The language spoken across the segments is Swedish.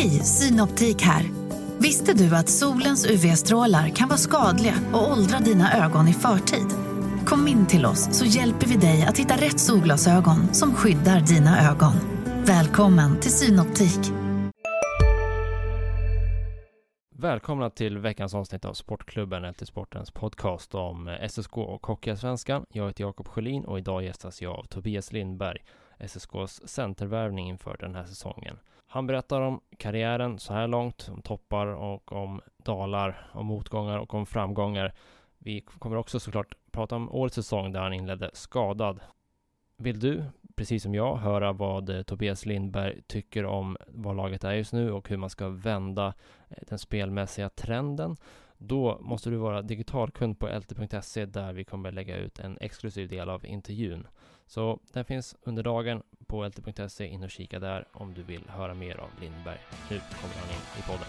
Hej, Synoptik här. Visste du att solens UV-strålar kan vara skadliga och åldra dina ögon i förtid? Kom in till oss så hjälper vi dig att hitta rätt solglasögon som skyddar dina ögon. Välkommen till Synoptik. Välkomna till veckans avsnitt av Sportklubben, LT Sportens podcast om SSK och Hockeyallsvenskan. Jag heter Jakob Sjölin och idag gästas jag av Tobias Lindberg, SSKs centervärvning inför den här säsongen. Han berättar om karriären så här långt, om toppar och om dalar, om motgångar och om framgångar. Vi kommer också såklart prata om årets säsong där han inledde skadad. Vill du, precis som jag, höra vad eh, Tobias Lindberg tycker om vad laget är just nu och hur man ska vända eh, den spelmässiga trenden? Då måste du vara digitalkund på lt.se där vi kommer lägga ut en exklusiv del av intervjun. Så den finns under dagen på lt.se. In och kika där om du vill höra mer av Lindberg. Nu kommer han in i podden.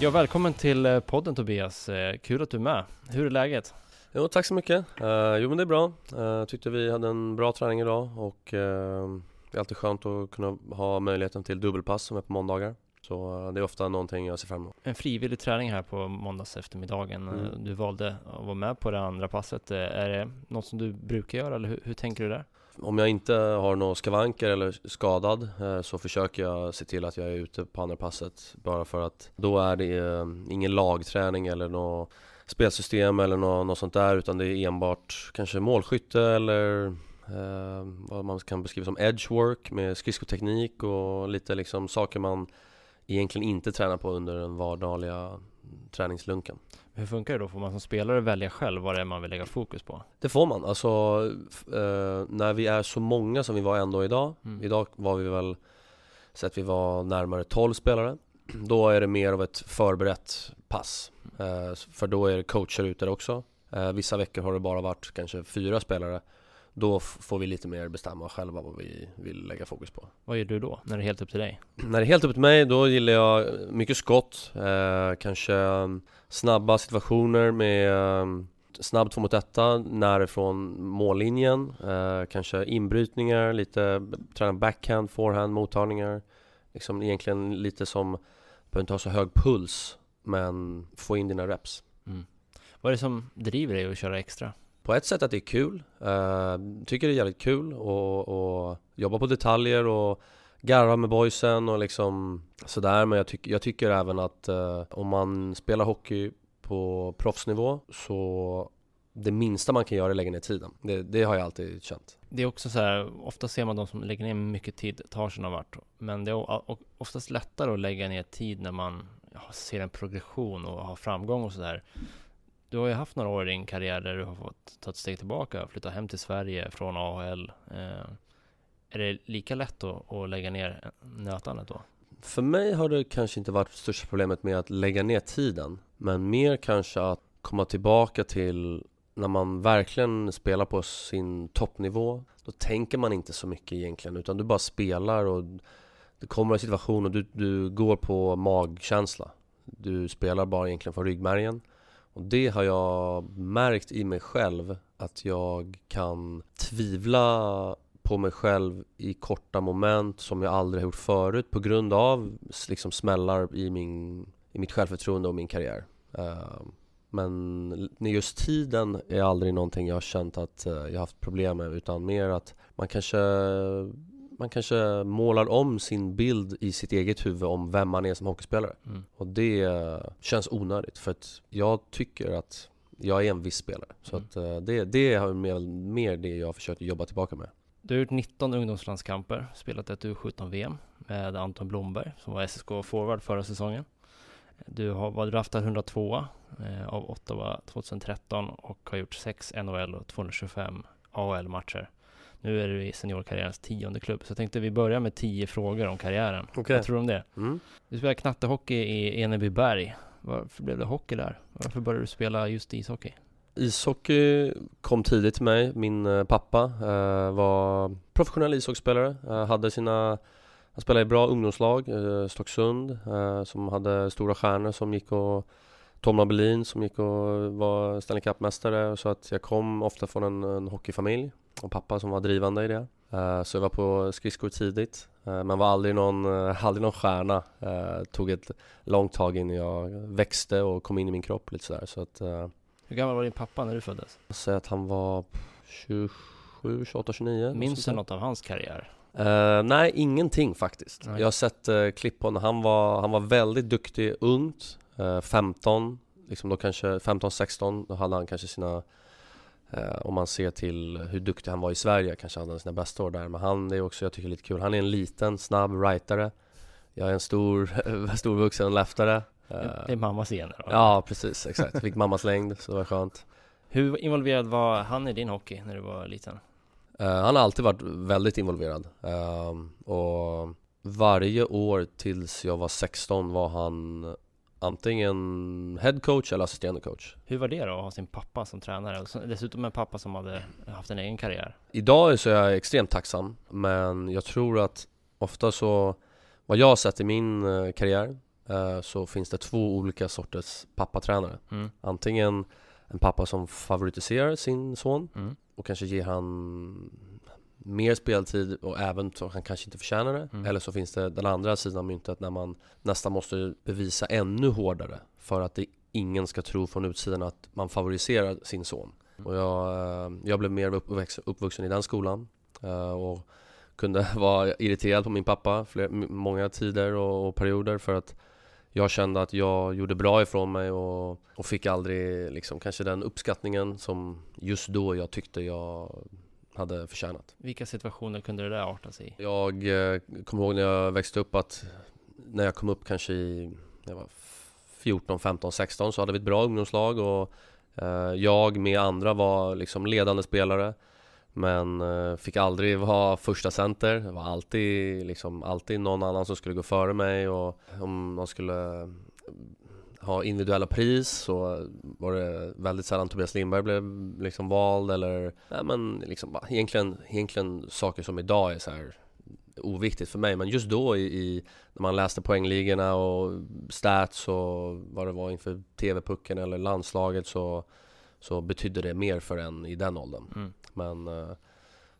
Ja, välkommen till eh, podden Tobias. Eh, kul att du är med. Hur är läget? Jo, tack så mycket. Uh, jo, men det är bra. Uh, tyckte vi hade en bra träning idag och uh, det är alltid skönt att kunna ha möjligheten till dubbelpass som är på måndagar. Så det är ofta någonting jag ser fram emot. En frivillig träning här på måndags eftermiddagen. Mm. Du valde att vara med på det andra passet. Är det något som du brukar göra eller hur, hur tänker du där? Om jag inte har några skavanker eller skadad så försöker jag se till att jag är ute på andra passet bara för att då är det ingen lagträning eller något spelsystem eller något, något sånt där utan det är enbart kanske målskytte eller eh, vad man kan beskriva som edgework med skridskoteknik och lite liksom saker man egentligen inte tränar på under den vardagliga träningslunken. Hur funkar det då? Får man som spelare välja själv vad det är man vill lägga fokus på? Det får man. Alltså, eh, när vi är så många som vi var ändå idag. Mm. Idag var vi väl, så att vi var närmare 12 spelare. Då är det mer av ett förberett pass. Eh, för då är det coacher ute också. Eh, vissa veckor har det bara varit kanske fyra spelare. Då får vi lite mer bestämma själva vad vi vill lägga fokus på. Vad gör du då, när det är helt upp till dig? När det är helt upp till mig, då gillar jag mycket skott. Eh, kanske mm, snabba situationer med snabb två mot etta närifrån mållinjen. kanske inbrytningar, lite träna backhand, forehand, mottagningar. Liksom egentligen lite som, behöver inte ha så hög puls men få in dina reps. Mm. Vad är det som driver dig att köra extra? På ett sätt att det är kul. Uh, tycker det är jävligt kul att jobba på detaljer och garva med boysen och liksom sådär. Men jag, tyck, jag tycker även att uh, om man spelar hockey på proffsnivå så det minsta man kan göra är lägga ner tiden. Det, det, har jag alltid känt. Det är också så här, ofta ser man de som lägger ner mycket tid tar sig någon vart. Men det är oftast lättare att lägga ner tid när man ser en progression och har framgång och sådär. Du har ju haft några år i din karriär där du har fått ta ett steg tillbaka, flytta hem till Sverige från AHL. Eh, är det lika lätt att, att lägga ner nötandet då? För mig har det kanske inte varit största problemet med att lägga ner tiden, men mer kanske att komma tillbaka till när man verkligen spelar på sin toppnivå. Då tänker man inte så mycket egentligen, utan du bara spelar och det kommer en situation och du, du går på magkänsla. Du spelar bara egentligen från ryggmärgen. Och det har jag märkt i mig själv att jag kan tvivla på mig själv i korta moment som jag aldrig har gjort förut på grund av liksom smällar i, min, i mitt självförtroende och min karriär. Uh, men just tiden är aldrig någonting jag har känt att eh, jag jag haft problem med utan mer att man kanske man kanske målar om sin bild i sitt eget huvud om vem man är som hockeyspelare. Mm. Och det känns onödigt för att jag tycker att jag är en viss spelare. Så mm. att eh, det, det är mer, mer det jag har försökt jobba tillbaka med. Du har gjort 19 ungdomslandskamper, spelat ett U17-VM med Anton Blomberg som var SSK-forward förra säsongen. Du har var draftad 102 eh, av Ottawa 2013 och har gjort 6 NHL och 225 AHL-matcher. Nu är du i seniorkarriärens tionde klubb, så jag tänkte vi börjar med tio frågor om karriären. Okay. Vad tror du om det? Mm. Du spelar knattehockey i Enebyberg. Varför blev det hockey där? Varför började du spela just ishockey? Ishockey kom tidigt till mig. Min eh, pappa eh, var professionell ishockeyspelare. Eh, hade sina han spelade i bra ungdomslag, eh, Stocksund, eh, som hade stora stjärnor som gick och Tom Nobelin som gick och var Stanley Cup-mästare så att jag kom ofta från en, en hockeyfamilj och pappa som var drivande i det. Eh, så jag var på skridskor tidigt eh, men var aldrig någon, eh, aldrig någon stjärna. Tog ett långt tag innan jag växte och kom in i min kropp lite sådär så att Hur gammal var din pappa när du föddes? Jag säger att han var 27, 28, 29 Minns du något av hans karriär? Uh, nej, ingenting faktiskt. Nej. Jag har sett uh, klipp på när han var, han var väldigt duktig ungt, uh, 15, liksom då kanske 15-16, då hade han kanske sina om man ser till hur duktig han var i Sverige kanske han hade sina bästa år där Men han är också, jag tycker lite kul, han är en liten, snabb rightare Jag är en stor, storvuxen leftare Det är mammas gener då? Ja precis, exakt, fick mammas längd så det var skönt. Hur involverad var han i din hockey när du var liten? Uh, han har alltid varit väldigt involverad. Uh, och varje år tills jag var 16 var han antingen head coach eller assisterande coach. Hur var det då att ha sin pappa som tränare? Dessutom en pappa som hade haft en egen karriär. Idag så är jag extremt tacksam, men jag tror att ofta så, vad jag har sett i min uh, karriär, så finns det två olika sorters pappatränare. Mm. Antingen en pappa som favoritiserar sin son mm och kanske ger han mer speltid och även så han kanske inte förtjänar det. Mm. Eller så finns det den andra sidan av myntet när man nästan måste bevisa ännu hårdare för att det ingen ska tro från utsidan att man favoriserar sin son. Mm. Och jag, eh, jag blev mer uppväxt, uppvuxen i den skolan eh, och kunde vara irriterad på min pappa fler, många tider och, och perioder för att jag kände att jag gjorde bra ifrån mig och, och fick aldrig liksom kanske den uppskattningen som just då jag tyckte jag hade förtjänat. Vilka situationer kunde det där arta sig i? Jag eh, kommer ihåg när jag växte upp att när jag kom upp kanske i jag var 14, 15, 16 så hade vi ett bra ungdomslag och eh, jag med andra var liksom ledande spelare. Men eh, fick aldrig vara första center. Det var alltid, liksom, alltid någon annan som skulle gå före mig och om man skulle ha individuella pris så var det väldigt sällan Tobias Lindberg blev liksom vald eller ja, men liksom, egentligen, egentligen saker som idag är så här oviktigt för mig men just då i, i, när man läste poängligorna och stats och vad det var inför TV-pucken eller landslaget så, så betydde det mer för en i den åldern. Mm. Men eh,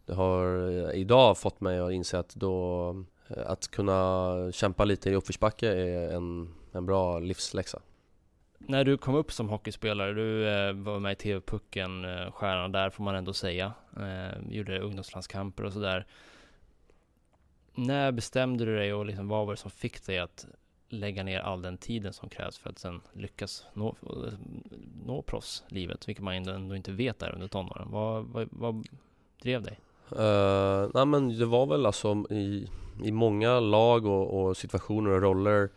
det har idag fått mig att inse att då eh, att kunna kämpa lite i uppförsbacke är en, en bra livsläxa. När du kom upp som hockeyspelare, du eh, var med i TV-pucken, eh, stjärnan där får man ändå säga. Eh, gjorde ungdomslandskamper och sådär. När bestämde du dig och liksom, vad var det som fick dig att lägga ner all den tiden som krävs för att sen lyckas nå, nå proffslivet, vilket man ändå inte vet där under tonåren. Vad, vad, vad drev dig? Uh, nej men det var väl alltså i, i många lag och, och situationer och roller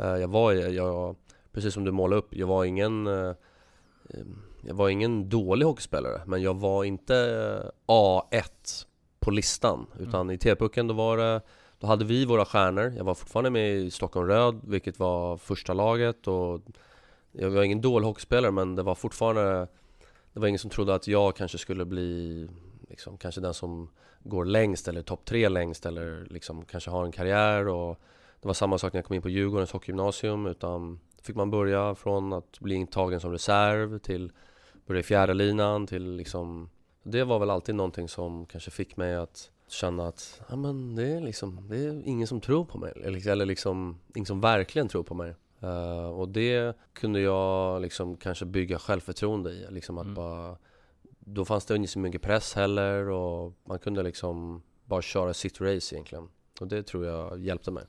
uh, jag var i. Jag, precis som du målade upp, jag var ingen uh, jag var ingen dålig hockeyspelare, men jag var inte A1 på listan. Utan mm. i T-pucken då var det då hade vi våra stjärnor. Jag var fortfarande med i Stockholm Röd, vilket var första laget och jag var ingen dålig hockeyspelare men det var fortfarande Det var ingen som trodde att jag kanske skulle bli liksom, kanske den som går längst eller topp tre längst eller liksom kanske har en karriär och Det var samma sak när jag kom in på Djurgårdens hockeygymnasium utan fick man börja från att bli intagen som reserv till börja i fjärde linan till liksom Det var väl alltid någonting som kanske fick mig att känna att ja, men det, är liksom, det är ingen som tror på mig eller liksom ingen som verkligen tror på mig. Uh, och det kunde jag liksom kanske bygga självförtroende i liksom att mm. bara då fanns det inte så mycket press heller och man kunde liksom bara köra sitt race egentligen. Och det tror jag hjälpte mig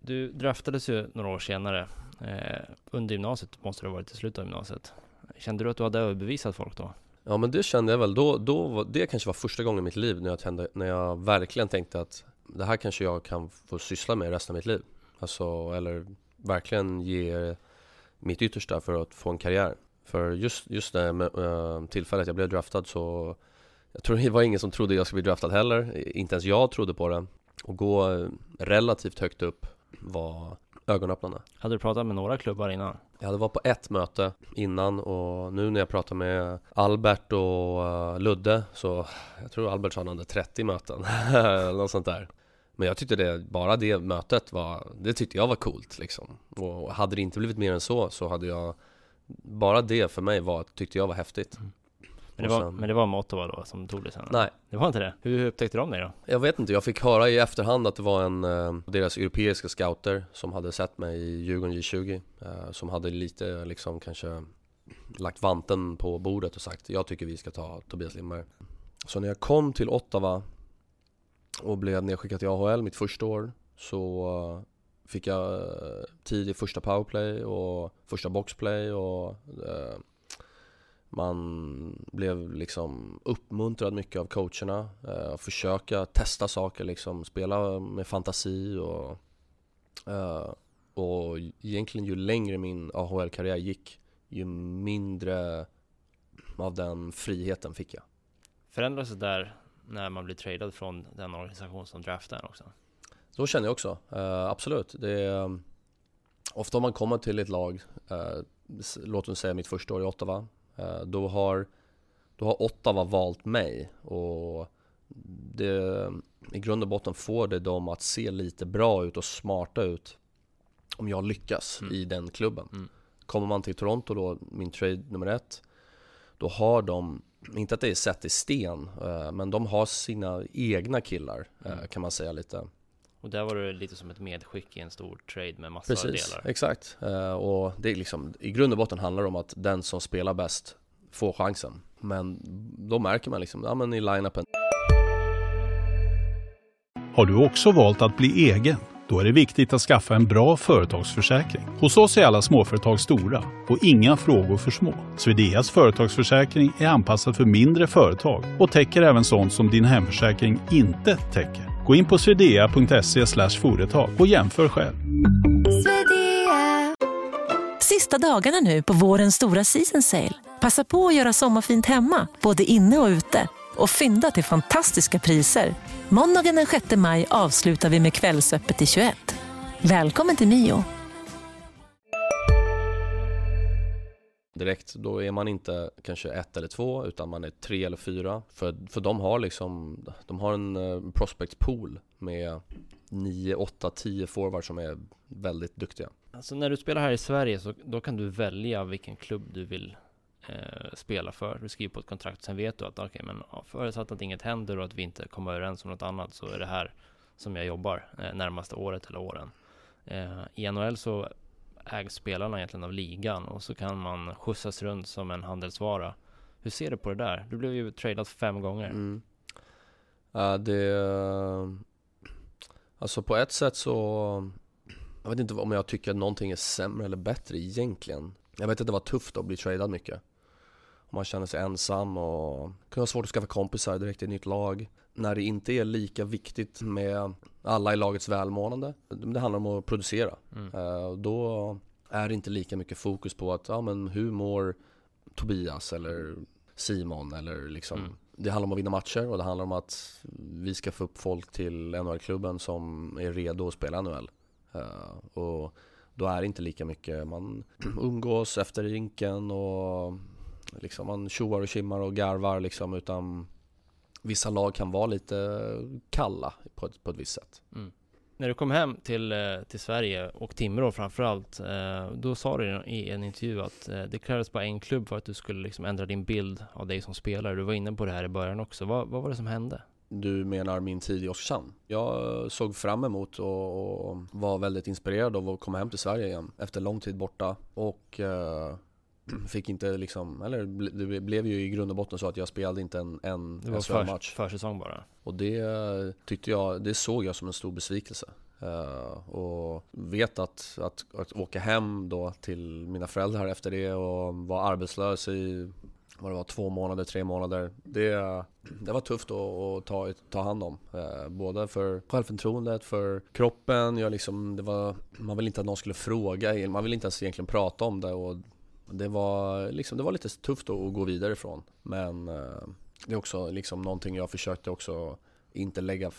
du draftades ju några år senare eh, under gymnasiet måste det ha varit i slutet av gymnasiet. Kände du att du hade överbevisat folk då? Ja men det kände jag väl, då, då det kanske var första gången i mitt liv när jag, tände, när jag verkligen tänkte att det här kanske jag kan få syssla med resten av mitt liv. Alltså, eller verkligen ge mitt yttersta för att få en karriär. För just, just det med, äh, tillfället jag blev draftad så Jag tror det var ingen som trodde jag skulle bli draftad heller. Inte ens jag trodde på det. Och gå eh, relativt högt upp var ögonöppnande Hade du pratat med några klubbar innan? Jag hade varit på ett möte innan och nu när jag pratar med Albert och uh, Ludde så jag tror Albert sa han hade 30 möten eller något sånt där. Men jag tyckte det, bara det mötet var, det tyckte jag var coolt liksom. Och hade det inte blivit mer än så, så hade jag Bara det för mig var, tyckte jag var häftigt. Mm. Men det, var, sen, men det var med Ottawa då som tog det sen? Nej Det var inte det? Hur upptäckte de dig då? Jag vet inte, jag fick höra i efterhand att det var en uh, deras europeiska scouter som hade sett mig i Djurgården J20 uh, eh, Som hade lite liksom kanske lagt vanten på bordet och sagt jag tycker vi ska ta Tobias Lindberg Så när jag kom till Ottawa och blev nedskickad till AHL mitt första år så uh, fick jag tid i första powerplay och första boxplay och man blev liksom uppmuntrad mycket av coacherna eh, Försöka testa saker liksom, spela med fantasi och eh, Och egentligen ju längre min AHL-karriär gick Ju mindre av den friheten fick jag. Förändras det där när man blir tradad från den organisation som draftar också? Så känner jag också, eh, absolut. Det är, Ofta om man kommer till ett lag eh, Låt oss säga mitt första år i Ottawa Eh, då har, då har Ottawa valt mig och det, i grund och botten får det dem att se lite bra ut och smarta ut om jag lyckas mm. i den klubben. Mm. Kommer man till Toronto då, min trade nummer ett, då har de, inte att det är sett i sten, eh, men de har sina egna killar eh, mm. kan man säga lite. Och där var det lite som ett medskick i en stor trade med massor Precis, delar. exakt. Uh, och det är liksom, i grund och botten handlar det om att den som spelar bäst får chansen. Men då märker man liksom, ja men i line-upen. Har du också valt att bli egen? Då är det viktigt att skaffa en bra företagsförsäkring. Hos oss är alla småföretag stora och inga frågor för små. Swedeas företagsförsäkring är anpassad för mindre företag och täcker även sånt som din hemförsäkring inte täcker. Gå in på swedea.se företag och jämför själv. Sista dagarna nu på vårens stora season sale. Passa på att göra sommarfint hemma, både inne och ute. Och fynda till fantastiska priser. Måndagen den 6 maj avslutar vi med Kvällsöppet i 21. Välkommen till Mio. Direkt, då är man inte kanske ett eller två utan man är tre eller fyra. För, för de har liksom, de har en uh, prospect pool med 9, 8, 10 forwards som är väldigt duktiga. Alltså när du spelar här i Sverige så då kan du välja vilken klubb du vill eh, spela för. Du skriver på ett kontrakt, sen vet du att okej, okay, men ja, förutsatt att inget händer och att vi inte kommer överens om något annat så är det här som jag jobbar eh, närmaste året eller åren. Eh, I NHL så ägs spelarna egentligen av ligan och så kan man skjutsas runt som en handelsvara. Hur ser du på det där? Du blev ju tradad fem gånger. Mm. Uh, det... Eh, alltså på ett sätt så... Jag vet inte om jag tycker att någonting är sämre eller bättre egentligen. Jag vet att det var tufft att bli tradad mycket. Man känner sig ensam och kunde ha svårt att skaffa kompisar direkt i ett nytt lag. När det inte är lika viktigt med alla i lagets välmående. Det handlar om att producera. Mm. Uh, då är det inte lika mycket fokus på att, ja men hur mår Tobias eller Simon eller liksom mm. Det handlar om att vinna matcher och det handlar om att vi ska få upp folk till NHL-klubben som är redo att spela NHL. Eh, och då är det inte lika mycket, man umgås efter rinken och liksom man tjoar och kimmar och garvar liksom utan vissa lag kan vara lite kalla på ett, på ett visst sätt. Mm. När du kom hem till, eh, till Sverige och Timrå framförallt, eh, då sa du i en intervju att eh, det krävdes bara en klubb för att du skulle liksom ändra din bild av dig som spelare. Du var inne på det här i början också. Vad, vad var det som hände? Du menar min tid i Oskarshamn? Jag såg fram emot och, var väldigt inspirerad av att komma hem till Sverige igen efter lång tid borta och fick inte liksom, eller det blev ju i grund och botten så att jag spelade inte en, en Det var för, försäsong bara Och det tyckte jag, det såg jag som en stor besvikelse uh, Och vet att, att, att åka hem då till mina föräldrar efter det och vara arbetslös i vad det var, två månader, tre månader. Det, det var tufft att, att ta, ta hand om. Eh, både för självförtroendet, för kroppen. Jag liksom, det var, man ville inte att någon skulle fråga, man ville inte ens egentligen prata om det. Och det var, liksom, det var lite tufft att gå vidare ifrån. Men eh, det är också liksom någonting jag försökte också inte lägga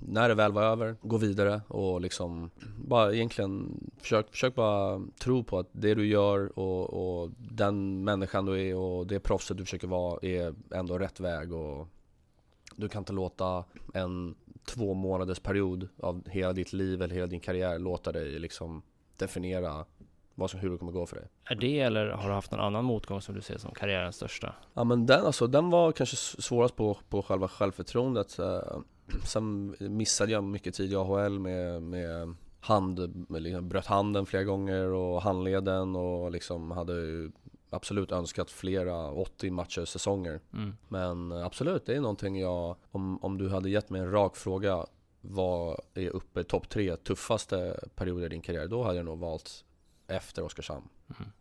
när det väl var över, gå vidare och liksom bara egentligen försök, försök bara tro på att det du gör och, och den människan du är och det proffset du försöker vara är ändå rätt väg och du kan inte låta en två månaders period av hela ditt liv eller hela din karriär låta dig liksom definiera vad som, hur det kommer gå för dig. Är det eller har du haft någon annan motgång som du ser som karriärens största? Ja men den, alltså, den var kanske svårast på, på själva självförtroendet. Sen missade jag mycket tid i AHL med, med hand, med liksom, bröt handen flera gånger och handleden och liksom hade absolut önskat flera 80 matcher säsonger. Mm. Men absolut, det är någonting jag, om, om du hade gett mig en rak fråga vad är uppe topp tre tuffaste perioder i din karriär? Då hade jag nog valt efter Oskarshamn. Mm.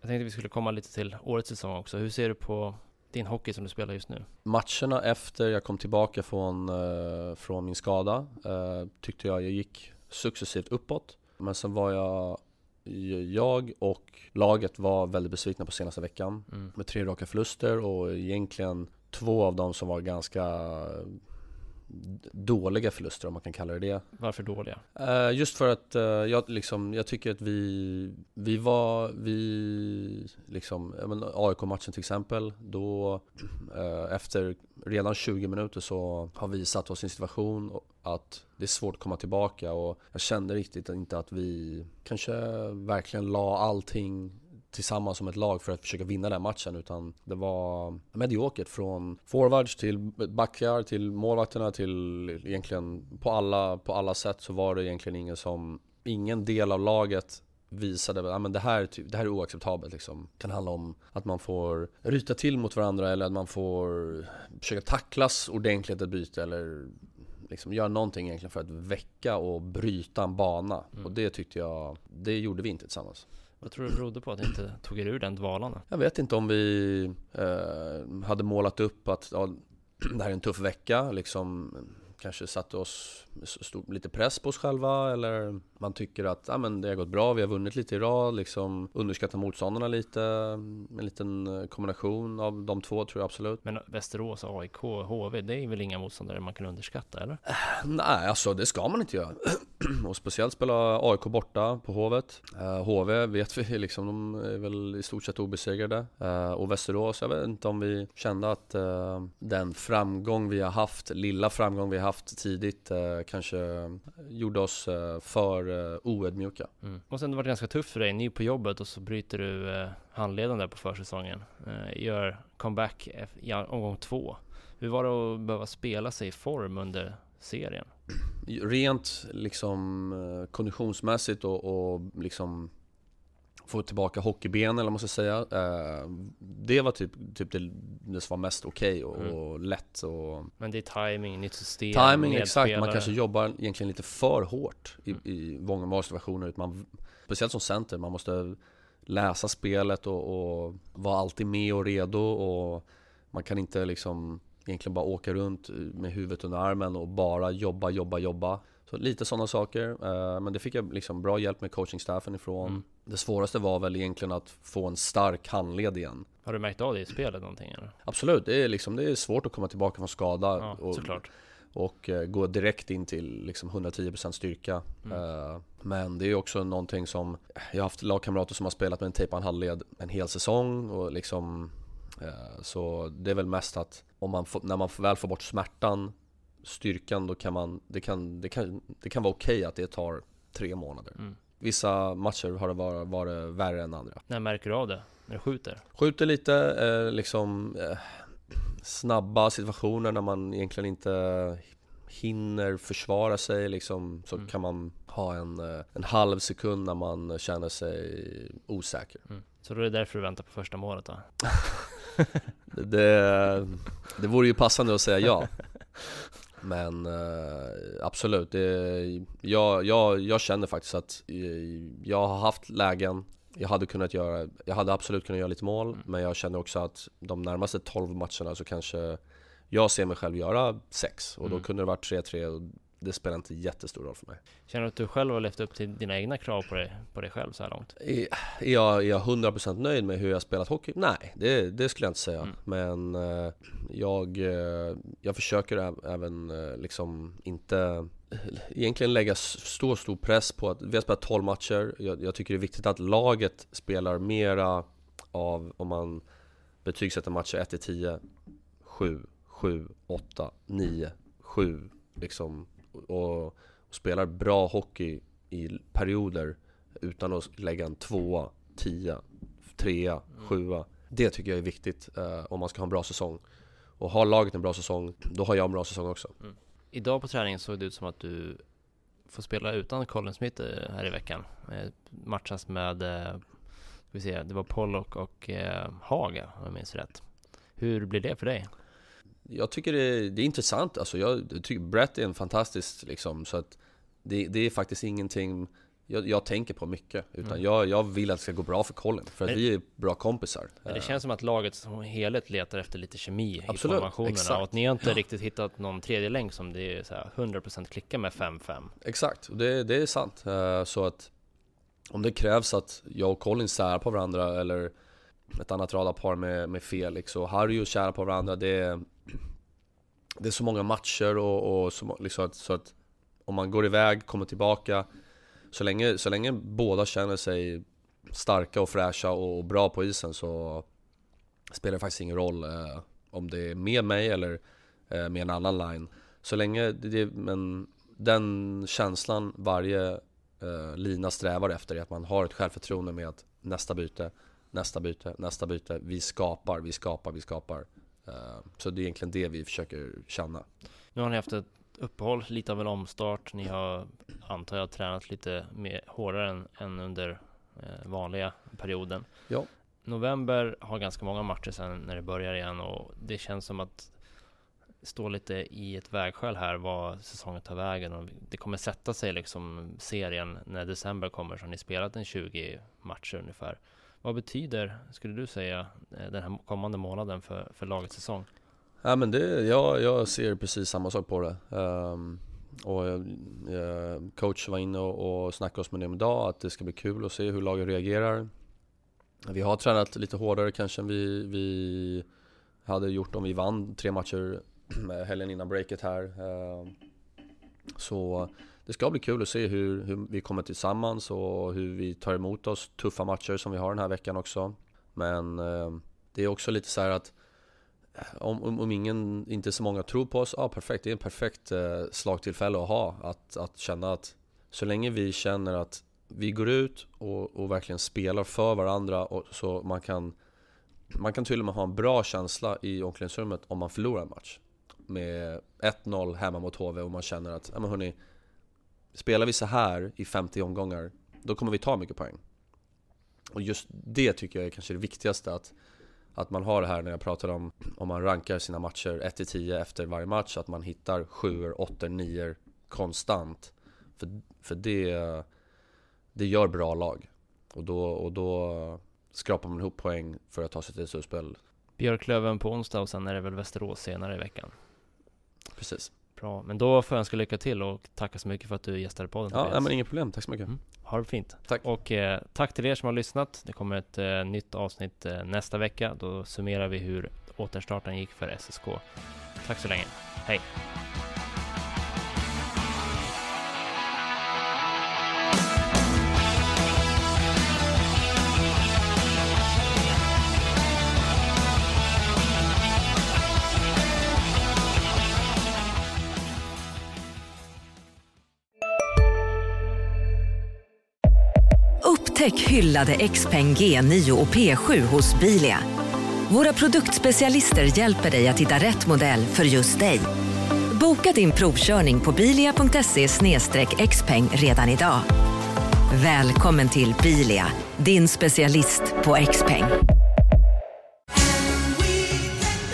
Jag tänkte vi skulle komma lite till årets säsong också. Hur ser du på din hockey som du spelar just nu? Matcherna efter jag kom tillbaka från, uh, från min skada uh, tyckte jag jag gick successivt uppåt. Men sen var jag jag och laget var väldigt besvikna på senaste veckan mm. med tre raka förluster och egentligen två av dem som var ganska dåliga förluster om man kan kalla det det. Varför dåliga? Uh, just för att uh, jag, liksom, jag tycker att vi, vi var, vi liksom, AIK-matchen till exempel, då uh, efter redan 20 minuter så har vi satt oss i en situation att det är svårt att komma tillbaka och jag kände riktigt inte att vi kanske verkligen la allting tillsammans som ett lag för att försöka vinna den matchen utan det var mediokert från forwards till backar till målvakterna till egentligen på alla, på alla sätt så var det egentligen ingen som Ingen del av laget visade att det, här, det här är oacceptabelt liksom. Det kan handla om att man får ryta till mot varandra eller att man får försöka tacklas ordentligt ett byte eller liksom göra någonting egentligen för att väcka och bryta en bana. Mm. Och det tyckte jag, det gjorde vi inte tillsammans. Vad tror du berodde på att ni inte tog er ur den dvalan? Jag vet inte om vi eh, hade målat upp att ja, det här är en tuff vecka, liksom kanske satte oss stod lite press på oss själva eller man tycker att ja, men det har gått bra, vi har vunnit lite i rad, liksom underskattar motståndarna lite. En liten eh, kombination av de två tror jag absolut. Men Västerås, AIK, HV, det är väl inga motståndare man kan underskatta eller? Äh, nej, alltså det ska man inte göra. Och speciellt spela AIK borta på Hovet. Uh, HV vet vi liksom, de är väl i stort sett obesegrade. Uh, och Västerås, jag vet inte om vi kände att uh, den framgång vi har haft, lilla framgång vi har haft tidigt kanske gjorde oss för oödmjuka. Mm. Och sen det varit ganska tufft för dig, ny på jobbet och så bryter du handleden där på försäsongen. Gör comeback i omgång två. Hur var det att behöva spela sig i form under serien? Rent liksom eh, konditionsmässigt och, och liksom få tillbaka hockeybenen eller man ska säga. Eh, det var typ, typ det, det som var mest okej okay och, mm. och, lätt och... Men det är timing, nytt system, Timing, exakt. Man kanske jobbar egentligen lite för hårt i, mm. i många situationer. Man, speciellt som center, man måste läsa spelet och, och vara alltid med och redo och man kan inte liksom egentligen bara åka runt med huvudet under armen och bara jobba, jobba, jobba. Så lite sådana saker. Eh, men det fick jag liksom bra hjälp med coachingstaffen ifrån. Mm. Det svåraste var väl egentligen att få en stark handled igen. Har du märkt av det i spelet någonting eller? Absolut, det är, liksom, det är svårt att komma tillbaka från skada. Ja, och, såklart. Och uh, gå direkt in till liksom 110% styrka. Mm. Uh, men det är också någonting som Jag har haft lagkamrater som har spelat med en tejpad handled en hel säsong och liksom Så det är väl mest att om man får, när man väl får bort smärtan, styrkan, då kan man, det kan, det kan, det kan vara okej okay att det tar tre månader. Mm. Vissa matcher har det varit, varit värre än andra. När märker du av det? När du skjuter? Skjuter lite, eh, liksom eh, snabba situationer när man egentligen inte hinner försvara sig liksom, så mm. kan man ha en, eh, en halv sekund när man känner sig osäker. Mm. Så då är det därför du väntar på första målet då? det, det vore ju passande att säga ja Men eh, absolut, det, jag, jag, jag känner faktiskt att jag har haft lägen jag hade kunnat göra, jag hade absolut kunnat göra lite mål mm. Men jag känner också att de närmaste 12 matcherna så kanske Jag ser mig själv göra 6 och mm. då kunde det varit 3-3 det spelar inte jättestor roll för mig. Känner du att du själv har levt upp till dina egna krav på dig, på dig själv så här långt? Är jag, är jag 100% nöjd med hur jag spelat hockey? Nej, det, det skulle jag inte säga. Mm. Men eh, jag, eh, jag försöker även eh, liksom inte egentligen lägga stor, stor press på att vi har spelat 12 matcher. Jag, jag tycker det är viktigt att laget spelar mera av, om man betygsätter matcher 1 10, 7, 7, 8, 9, 7, liksom, och, och spelar bra hockey i perioder utan att lägga en tvåa, tia, trea, mm. sjua. Det tycker jag är viktigt eh, om man ska ha en bra säsong. Och har laget en bra säsong, då har jag en bra säsong också. Mm. Idag på träningen såg det ut som att du får spela utan Colin Smith eh, här i veckan. Eh, matchas med, eh, vi se, det var Pollock och eh, Haga om jag minns rätt. Hur blir det för dig? Jag tycker det är, det är intressant, alltså jag tycker Brett är en fantastisk liksom, så att det, det är faktiskt ingenting jag, jag, tänker på mycket, utan mm. jag, jag vill att det ska gå bra för Colin, för att men, vi är bra kompisar. Men det känns som att laget som helhet letar efter lite kemi Absolut, i formationerna exakt. och att ni har inte ja. riktigt hittat någon tredje länk som det är så här 100% klickar med 5-5. Exakt, det, det är sant. Eh, så att om det krävs att jag och Colin särar på varandra eller ett annat radarpar med, med Felix och Harry och kära på varandra, det det är så många matcher och, och så, liksom att, så att om man går iväg, kommer tillbaka så länge, så länge båda känner sig starka och fräscha och bra på isen så spelar det faktiskt ingen roll eh, om det är med mig eller eh, med en annan line. Så länge det, men den känslan varje eh, lina strävar efter är att man har ett självförtroende med att nästa byte, nästa byte, nästa byte. Vi skapar, vi skapar, vi skapar. Eh, så det är egentligen det vi försöker känna. Nu har ni haft ett uppehåll, lite av en omstart. Ni har, antar jag, tränat lite mer, hårdare än, än under eh, vanliga perioden. Ja. November har ganska många matcher sen när det börjar igen och det känns som att stå lite i ett vägskäl här vad säsongen tar vägen och det kommer sätta sig liksom serien när december kommer så har ni spelat en 20 matcher ungefär. Vad betyder, skulle du säga, eh, den här kommande månaden för, för lagets säsong? Ja men det, jag, jag ser precis samma sak på det. Um, och jag, coach var inne och, och snackade oss med det idag, att det ska bli kul att se hur laget reagerar. Vi har tränat lite hårdare kanske än vi, vi hade gjort om vi vann tre matcher helgen innan breaket här. Um, så det ska bli kul att se hur, hur vi kommer tillsammans och hur vi tar emot oss tuffa matcher som vi har den här veckan också. Men eh, det är också lite så att eh, om, om, om, ingen, inte så många tror på oss, ja perfekt, det är en perfekt eh, slagtillfälle att ha. Att, att känna att så länge vi känner att vi går ut och, och verkligen spelar för varandra och så man kan Man kan till och med ha en bra känsla i omklädningsrummet om man förlorar en match med 1-0 hemma mot HV och man känner att, ja men hörni Spelar vi så här i 50 omgångar, då kommer vi ta mycket poäng Och just det tycker jag är kanske det viktigaste att att man har det här när jag pratar om om man rankar sina matcher 1-10 efter varje match, att man hittar 7, 8, 9 konstant. För, för det, det gör bra lag. Och då, och då skrapar man ihop poäng för att ta sig till slutspel. Björklöven på onsdag och sen är det väl Västerås senare i veckan. Precis. Bra, men då får jag önska lycka till och tacka så mycket för att du gästade podden Ja, ja men inget problem, tack så mycket. Mm. Ha det fint. Tack. Och eh, tack till er som har lyssnat. Det kommer ett eh, nytt avsnitt eh, nästa vecka. Då summerar vi hur återstarten gick för SSK Tack så länge, hej Upptäck hyllade XPeng G9 och P7 hos Bilia. Våra produktspecialister hjälper dig att hitta rätt modell för just dig. Boka din provkörning på bilia.se xpeng redan idag. Välkommen till Bilia, din specialist på XPeng.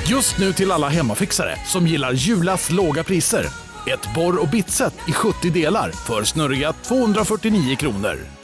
Just nu till alla hemmafixare som gillar Julas låga priser. Ett borr och bitset i 70 delar för snurriga 249 kronor.